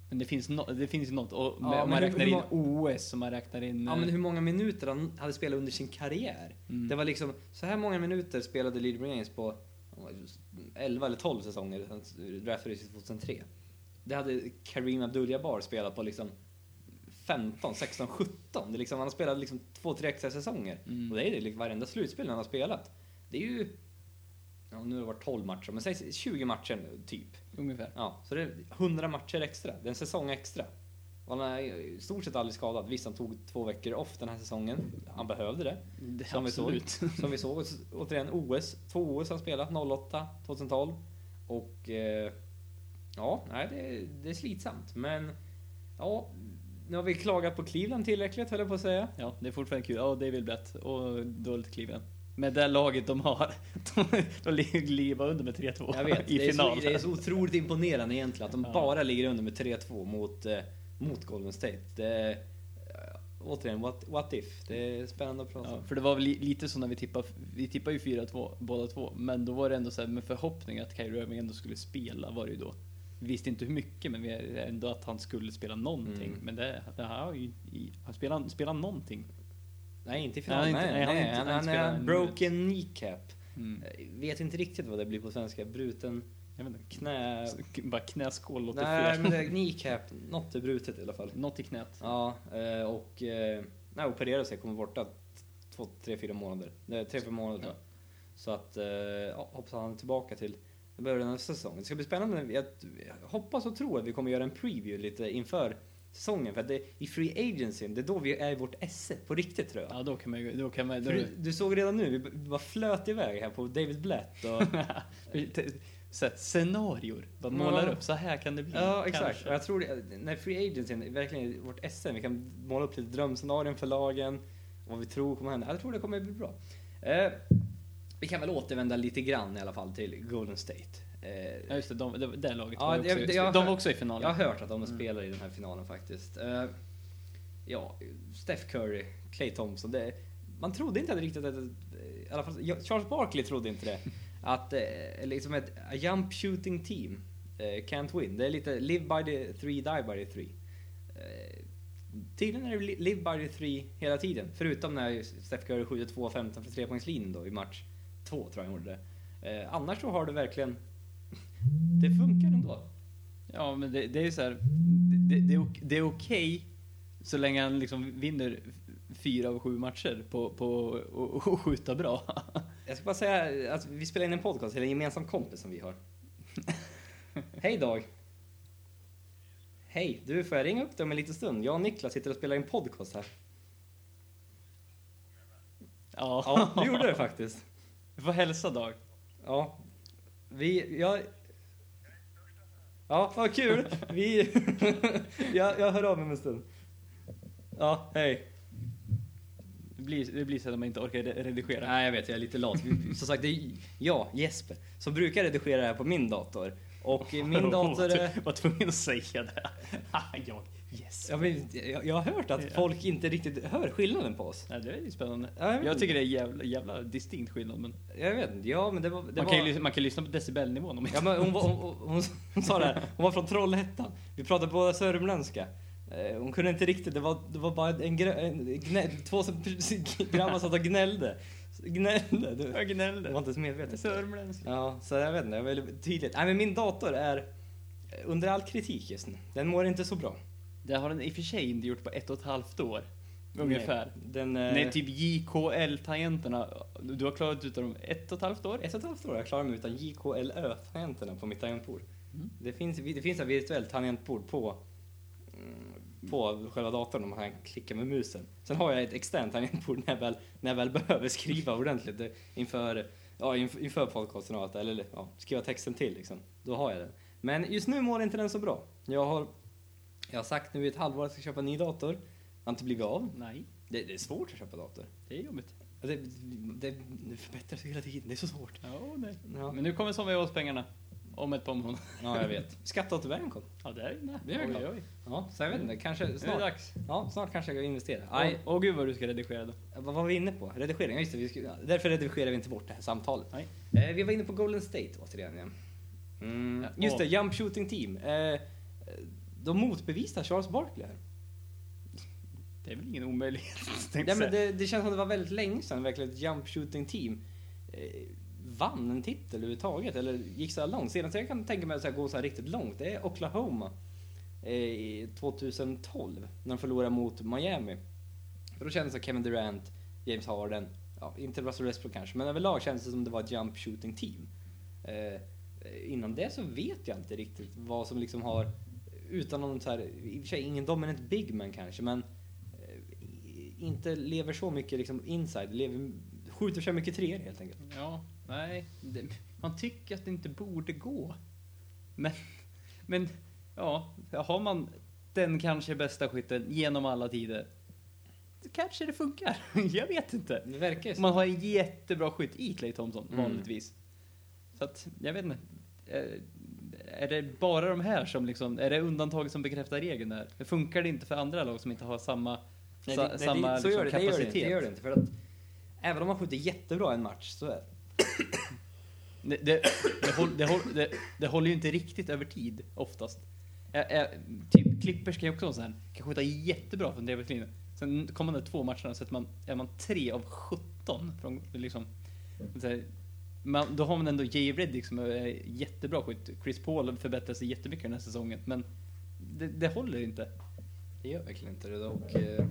Men det finns, no, det finns något. Och Ja, om man räknar hur in OS, om man räknar in... Ja, eh, men hur många minuter han hade spelat under sin karriär. Mm. Det var liksom, så här många minuter spelade LeBron James på 11 eller 12 säsonger. Draftades 2003. Det hade Kareem Abdul-Jabbar spelat på liksom 15, 16, 17. Det är liksom, han har spelat liksom två, tre extra säsonger. Mm. Och det är det liksom varenda slutspel han har spelat. Det är ju, ja nu har det varit 12 matcher, men säg 20 matcher typ. Ungefär. Ja, så det är 100 matcher extra. Det är en säsong extra. Och han är i stort sett aldrig skadad. Visst, han tog två veckor off den här säsongen. Han behövde det. Det, Som vi såg. absolut. Som vi såg. Återigen OS. Två OS har han spelat. 08, 2012. Och... Eh, ja, nej, det, det är slitsamt. Men... Ja, nu har vi klagat på Cleveland tillräckligt, höll jag på att säga. Ja, det är fortfarande kul. Ja, David Blatt och dåligt Cleveland. Med det laget de har. De, de ligger under med 3-2 Jag vet, i det är, final. så, det är så otroligt imponerande egentligen att de Ja. bara ligger under med 3-2 mot, eh, mot Golden State. Det, är, eh, återigen, what, what if? Det är spännande att prata Ja, om. för det var väl li- lite så när vi tippade, vi tippade ju 4-2 båda två, men då var det ändå så här med förhoppning att Kyrie Irving ändå skulle spela var det ju då. Vi visste inte hur mycket, men vi ändå att han skulle spela någonting. Mm. Men det, det här har ju, han spelar, spelar någonting. Nej, inte i final. Nej, Nej, nej, nej, han han, han, han är broken kneecap. Mm. Vet inte riktigt vad det blir på svenska. Bruten Jag vet inte, knä... bara knäskål låter Nej, fel. men det är kneecap. Något är brutet i alla fall. Något i knät. Ja, eh, och... eh, Nej, opererade sig, kommer borta två, tre, fyra månader. Tre, fyra månader. Ja. Så att, eh, ja, hoppas han är tillbaka till början av nästa säsong. Det ska bli spännande. Jag hoppas och tror att vi kommer göra en preview lite inför säsongen. För att det, i Free Agency, det är då vi är i vårt esse på riktigt tror jag. Ja, då kan man då kan man, då, du, du såg redan nu, vi bara flöt iväg här på David Blatt och... så här, scenarior. Bara målar Ja. upp, så här kan det bli. ja, exakt. kanske. Och jag tror det, när Free Agency är verkligen är vårt esse, vi kan måla upp lite drömscenarion för lagen, vad vi tror kommer hända. Jag tror det kommer bli bra. Eh, vi kan väl återvända lite grann i alla fall till Golden State. Eh, Ja just det, de, det, det laget Ja, var också, jag har de var också i finalen. Jag har hört att de Mm. spelar i den här finalen faktiskt. Eh, ja, Steph Curry, Clay Thompson. Det, man trodde inte riktigt att, i alla fall jag- Charles Barkley trodde inte det. Att eh, liksom ett a jump shooting team eh, can't win. Det är lite live by the three, die by the three. Eh, tydligen är det li- live by the three hela tiden. Förutom när Steph Curry skjuter 2-15 för trepoängslinjen då i match två tror jag han gjorde det. Eh, annars så har det verkligen... Det funkar ändå. Ja, men det, det är ju så här, det, det, det är okej så länge han liksom vinner fyra av sju matcher på, på och, och skjuta bra. Jag ska bara säga att vi spelar in en podcast till en gemensam kompis som vi har. Hej Dag! Hej! Du, får jag ringa upp dig om en liten stund? Jag och Niklas sitter och spelar in podcast här. Ja, Ja, du gjorde det faktiskt. Du får hälsa Dag. Ja. Vi, jag... Ja, vad kul! Vi... jag, jag hör av mig om en stund. Ja, hej. Det blir, det blir så att man inte orkar re- redigera. Nej, jag vet, jag är lite lat. Som sagt, det är jag, Jesper, som brukar redigera det här på min dator. Och min dator är... Jag var tvungen att säga det. jag, yes. Jag, vet- jag, jag har hört att Ja. folk inte riktigt hör skillnaden på oss. Ja, det är ju spännande. Ja, jag Jag tycker det är jävla, jävla distinkt skillnad. Men Jag vet inte, ja men det var... Det man, var kan ju, man kan lyssna på decibelnivån om ja, men hon, var, hon, hon, hon sa det här, hon var från Trollhättan. Vi pratade båda sörmländska. Eh, Hon kunde inte riktigt, det var, det var bara en, grö, en gnäll, två grabbar satt och gnällde. Gnällde. Du, Jag det gnällde. var inte så medvetet. Sörmländska. Ja, så jag vet inte, jag vill tydligt. Nej men min dator är under all kritik just nu. Den mår inte så bra. Det har den i och för sig inte gjort på ett och ett halvt år. Ungefär. Nej, Den, eh, Nej, typ JKL-tangenterna. Du har klarat ut dem ett och ett halvt år? Ett och ett halvt år har jag klarat mig utan JKLÖ-tangenterna på mitt tangentbord. Mm. Det finns, det finns ett virtuellt tangentbord på, mm, på själva datorn om man kan klicka med musen. Sen har jag ett externt tangentbord när jag väl, när jag väl behöver skriva ordentligt eh, inför ja, inf- inför podcasten och allt det, eller ja, skriva texten till liksom. Då har jag den. Men just nu mår inte den så bra. Jag har, jag har sagt nu i ett halvår att jag ska köpa en ny dator. Det har inte blivit av. Nej, Det, det är svårt att köpa dator. det är jobbigt. Det, det, det förbättras hela tiden, det är så svårt. Ja, nej. Ja, Men nu kommer sommarjobbspengarna. Om ett par månader. ja jag vet. Skatteåterbäringen kom. Ja, det är nej. Det är jag glad. Ja, så jag vet inte, kanske är det snart. dags. Ja, snart kanske jag ska investera. Åh, åh gud vad du ska redigera då. vad var vi inne på? Redigering, ja, just det. Vi ska, därför redigerar vi inte bort det här samtalet. Nej. Eh, vi var inne på Golden State återigen igen. Mm, Ja, just det, Jump Shooting Team. Eh, de motbevisar Charles Barkley här. Det är väl ingen omöjlighet. Ja, men det, det känns som det var väldigt länge sedan verkligen ett Jump Shooting Team eh, vann en titel överhuvudtaget. Eller gick så här långt. Senast jag kan tänka mig att gå så här riktigt långt, det är Oklahoma. Eh, i 2012, när de förlorade mot Miami. För då kändes det som Kevin Durant, James Harden, ja, inte Russell Westbrook kanske, men överlag kändes det som det var ett Jump Shooting Team. Eh, innan det så vet jag inte riktigt vad som liksom har, utan någon så här, i och för sig ingen dominant big man kanske, men eh, inte lever så mycket liksom inside, lever, skjuter så mycket treor helt enkelt. Ja, nej. Det, man tycker att det inte borde gå. Men, men ja, har man den kanske bästa skytten genom alla tider. Kanske det funkar. Jag vet inte. Det verkar så. Man har en jättebra skytt i Clay Thompson, Mm. vanligtvis. Så att, jag vet inte. Är det bara de här som liksom, är det undantaget som bekräftar regeln där? Det funkar det inte för andra lag som inte har samma, Nej, sa, det, nej, samma det, så liksom, gör det, det, gör det, kapacitet? inte, det gör det inte. För att även om man skjuter jättebra en match så är Det, det, det, håll, det, håll, det, det håller ju inte riktigt över tid, oftast. Ä, ä, typ Clippers kan ju också vara så här, kan skjuta jättebra från trepoängslinjen. Sen kommande två matcherna så är man, är man tre av 17 från liksom, här, man, då har man ändå Jay Reddick som är jättebra skytt. Chris Paul förbättrar sig jättemycket den här säsongen, men det, det håller inte. Det gör verkligen inte det. Och, eh,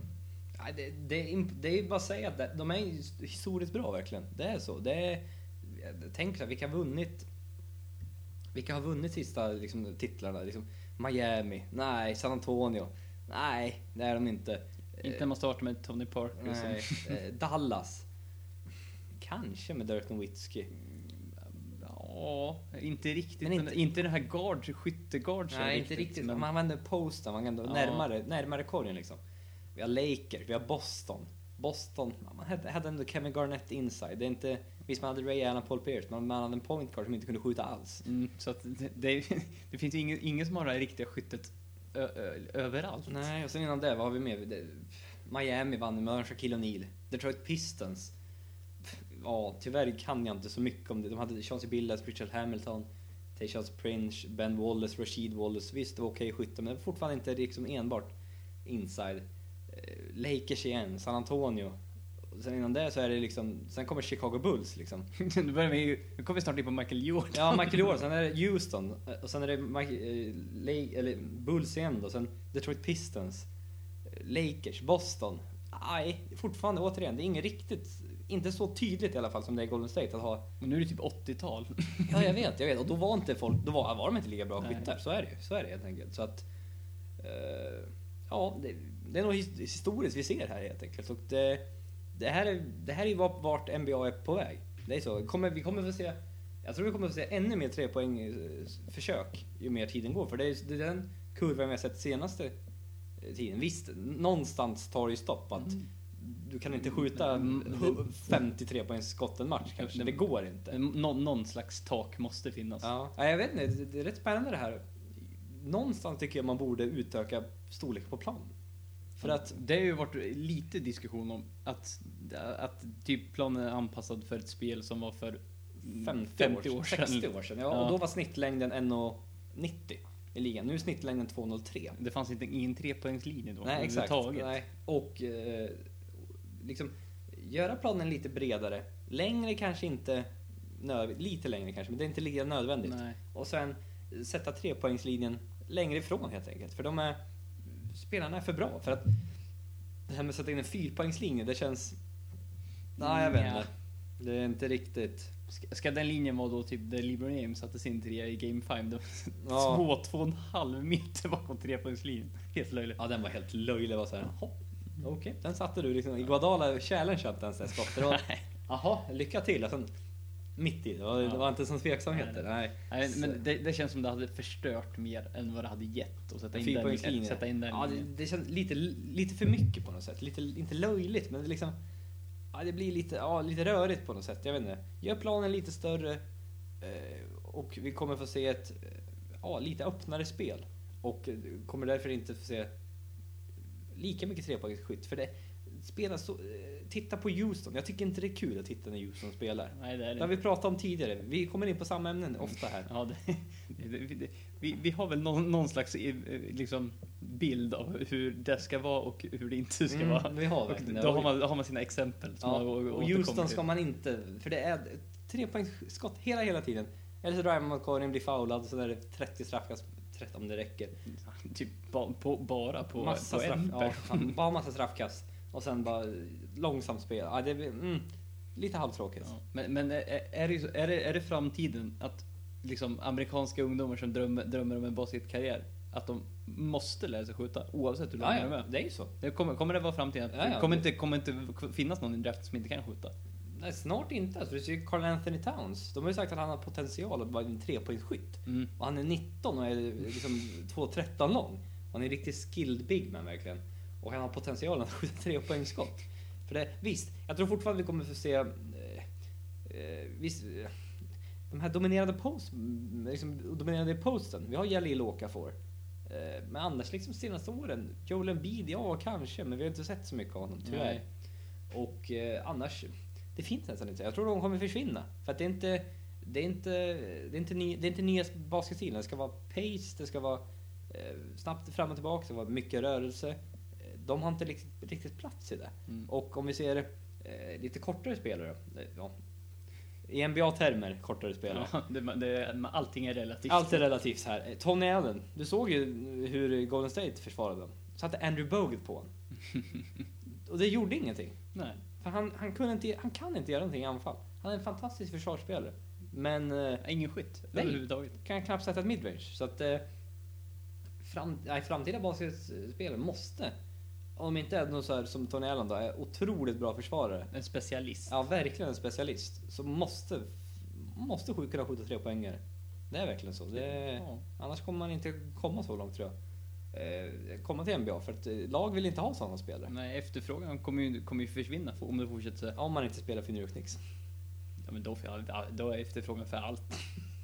nej, det, det, det är bara att säga att det- de är historiskt bra verkligen. Det är så. Det är, tänk så här, vilka har vunnit vilka har vunnit sista liksom, titlarna? Liksom, Miami? Nej. San Antonio? Nej, det är de inte. Inte när man startar med Tony Parker. Nej. Som, Eh, Dallas? Kanske med Dirk Nowitzki. ja, inte riktigt. Men inte- inte, den här guard, skytteguard. Nej, inte riktigt. men- Man använder posten, man ändå Ja. närmare, närmare korgen liksom. Vi har Lakers, vi har Boston. Boston, man hade, hade ändå Kevin Garnett inside. Det är inte, visst man hade Ray Allen, Paul Pierce, men man hade en point guard som inte kunde skjuta alls. Mm, så att det, det, det finns ju ingen, ingen som har det här riktiga skyttet ö, ö, överallt. Nej, och sen innan det, vad har vi med? Det, Miami vann med Shaquille O'Neal. Detroit Pistons. Ja, tyvärr kan jag inte så mycket om det. De hade Chauncey Billups, Richard Hamilton, Tayshaun Prince, Ben Wallace, Rashid Wallace. Visst, det var okej skytte, men det var fortfarande inte liksom enbart inside. Eh, Lakers igen, San Antonio. Sen innan det så är det liksom, sen kommer Chicago Bulls liksom. nu, börjar vi, nu kommer vi snart in på Michael Jordan. Ja, Michael Jordan, sen är det Houston, och sen är det Mike, eh, eller Bulls igen då, sen Detroit Pistons, Lakers, Boston. Nej, fortfarande återigen, det är inget riktigt, inte så tydligt i alla fall som det är i Golden State att ha. Men nu är det typ 80-tal. Ja, jag vet, jag vet. Och då var inte folk, då var, var de inte lika bra skyttar. Så är det ju, så är det helt enkelt. Så att, eh, ja, det, det är nog his- historiskt vi ser här helt enkelt. Och det, det här är, det här är ju vart, vart NBA är på väg. Det är så. Kommer, vi kommer få se, jag tror vi kommer få se ännu mer trepoäng eh, försök ju mer tiden går. För det är, det är den kurvan vi har sett senaste eh, tiden. Visst, någonstans tar det ju stopp att du kan inte skjuta Mm, hu- 53 poängs skott en match kanske. Det går inte. Nå, någon slags tak måste finnas. Ja, jag vet inte. Det- är rätt spännande det här. Någonstans tycker jag man borde utöka storlek på plan. För att, Det har ju varit lite diskussion om att, att typ planen är anpassad för ett spel som var för 50, år, 60 år sedan. Ja, Ja. Och då var snittlängden 1,90 i ligan. Nu är snittlängden 2,03. Det fanns inte ingen trepoängslinje då Nej, exakt. Nej. Och eh, liksom göra planen lite bredare. Längre kanske inte, lite längre kanske, men det är inte lika nödvändigt. Nej. Och sen sätta trepoängslinjen längre ifrån helt enkelt. För de är, spelarna är för bra. För att det här med att sätta in en fyrpoängslinje, det känns... Nej, jag vet inte. Det är inte riktigt... Ska, ska den linjen vara då typ där LeBron James satte sin trea i Game 5? Då? Ja. Två, två och en halv meter bakom trepoängslinjen. Helt löjligt. Ja, den var helt löjlig. Var så här, "Jaha, Okej, den satte du liksom. Iguodala challenge inte ens det skottet. Och, Jaha, lycka till. Sen, mitt i. Det var, Ja. det var inte som tveksamheter. Nej. Nej, Så- men det, det känns som det hade förstört mer än vad det hade gett att sätta in den, Fyrpoängslinjen. sätta in den Ja, det, linjen. det känns lite, lite för mycket på något sätt. Lite, inte löjligt, men det liksom... Ja, det blir lite, ja, lite rörigt på något sätt. Jag vet inte. Gör planen lite större eh, och vi kommer få se ett eh, ja, lite öppnare spel. Och eh, kommer därför inte få se lika mycket trepoängsskytt. För det spelas så... eh, Titta på Houston. Jag tycker inte det är kul att titta när Houston spelar. Nej, det är Det har det. vi pratat om tidigare. Vi kommer in på samma ämnen ofta här. Ja, det, det, vi, vi har väl någon, någon slags eh, liksom, bild av hur det ska vara och hur det inte ska Mm, vara. vi har Och då, har man, har man sina exempel. Som Ja, man och Houston ska man inte, för det är trepoängsskott hela, hela tiden. Eller så driver man korgen, blir foulad, så är det 30 straffkast, 30 om det räcker. Typ ba, på, bara på, massa på straff, en ja, fan, bara massa straffkast. Och sen bara långsamt spel. Ja, det mm, lite halvtråkigt. Ja. Men, men är, är, det, är, det, är det framtiden att liksom amerikanska ungdomar som drömmer, drömmer om en basketkarriär, att de måste lära sig skjuta oavsett hur länge de är? det är ju så. Det kommer, kommer det vara framtiden? Ja, ja, kommer, det- inte, kommer inte finnas någon i draften som inte kan skjuta? Nej, snart inte. Alltså, du ser ju Carl Anthony Towns. De har ju sagt att han har potential att vara en trepoängsskytt. Mm. Och han är 19 och är liksom 2,13 lång. Han är en riktigt skilled big man verkligen. Och han har potentialen att skjuta trepoängsskott. För det, visst, jag tror fortfarande vi kommer få se... Eh, eh, visst, eh, de här dominerande post, liksom, dominerande posten. Vi har Jalil Okafor. Eh, men annars liksom senaste åren, Joel Embiid, ja kanske, men vi har inte sett så mycket av honom tyvärr. Nej. Och eh, annars, det finns nästan inte. Jag tror de kommer försvinna. För att det är inte, det är inte, det är inte, ny, det är inte nya basketstilen. Det ska vara pace, det ska vara eh, snabbt fram och tillbaka, det ska vara mycket rörelse. Eh, De har inte riktigt, riktigt plats i det. Mm. Och om vi ser eh, lite kortare spelare, ja, i NBA-termer kortare spelare. Ja, det, det, allting är relativt. Allt är relativt här. Tony Allen, du såg ju hur Golden State försvarade dem. Satte Andrew Bogut på honom. Och det gjorde ingenting. Nej. För han, han, kunde inte, han kan inte göra någonting i anfall. Han är en fantastisk försvarsspelare. Men eh, Ingen skytt Nej. överhuvudtaget. kan knappt sätta ett midrange. Så att eh, fram, nej, framtida basketspelare måste, om inte är någon så här som Tony Allen då, är otroligt bra försvarare. En specialist. Ja, verkligen en specialist. Så måste, måste kunna skjuta tre poängare. Det är verkligen så. Det, Ja. Annars kommer man inte komma så långt tror jag. Eh, komma till NBA, för att eh, lag vill inte ha sådana spelare. Nej, efterfrågan kommer ju, kommer ju försvinna om det fortsätter så. här. Om man inte spelar för New York Knicks. Ja, men då, då är efterfrågan för allt.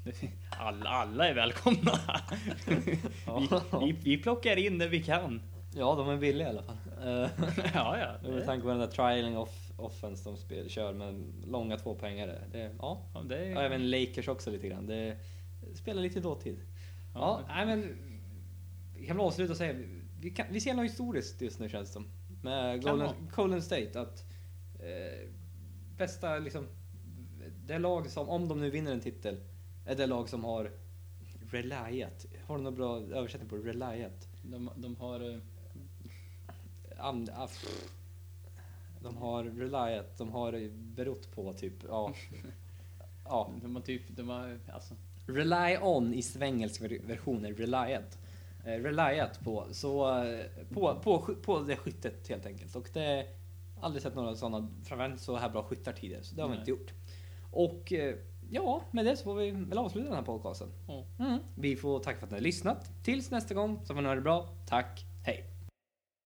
Alla, alla är välkomna. vi, vi, vi plockar in det vi kan. Ja, de är billiga i alla fall. Eh, Ja, ja. Med tanke på den där trialing off, offense de spel, kör med långa tvåpoängare. Det, ja. Ja, det är, Och även Lakers också lite grann. Det spelar lite dåtid. Ja, nej men... Vi kan väl avsluta och säga, vi, kan, vi ser något historiskt just nu känns det som. Med Golden. Golden State. Att eh, bästa liksom... Det lag som, om de nu vinner en titel, är det lag som har relayat. Har du någon bra översättning på relayat? de, de har... eh, And, ah, de har relayat, de har berott på typ, ja. ja. De har typ... De har, alltså, Rely on i svengelsk ver- version är relayat. Eh, relayat på, så, eh, på, på, på det skyttet helt enkelt. Och det aldrig sett några sådana, framförallt så här bra skyttar tidigare. Så det har vi Nej. inte gjort. Och eh, ja, med det så får vi väl avsluta den här podcasten. ja. Mm. Vi får tacka för att ni har lyssnat. Tills nästa gång så får ni ha det bra. Tack, hej!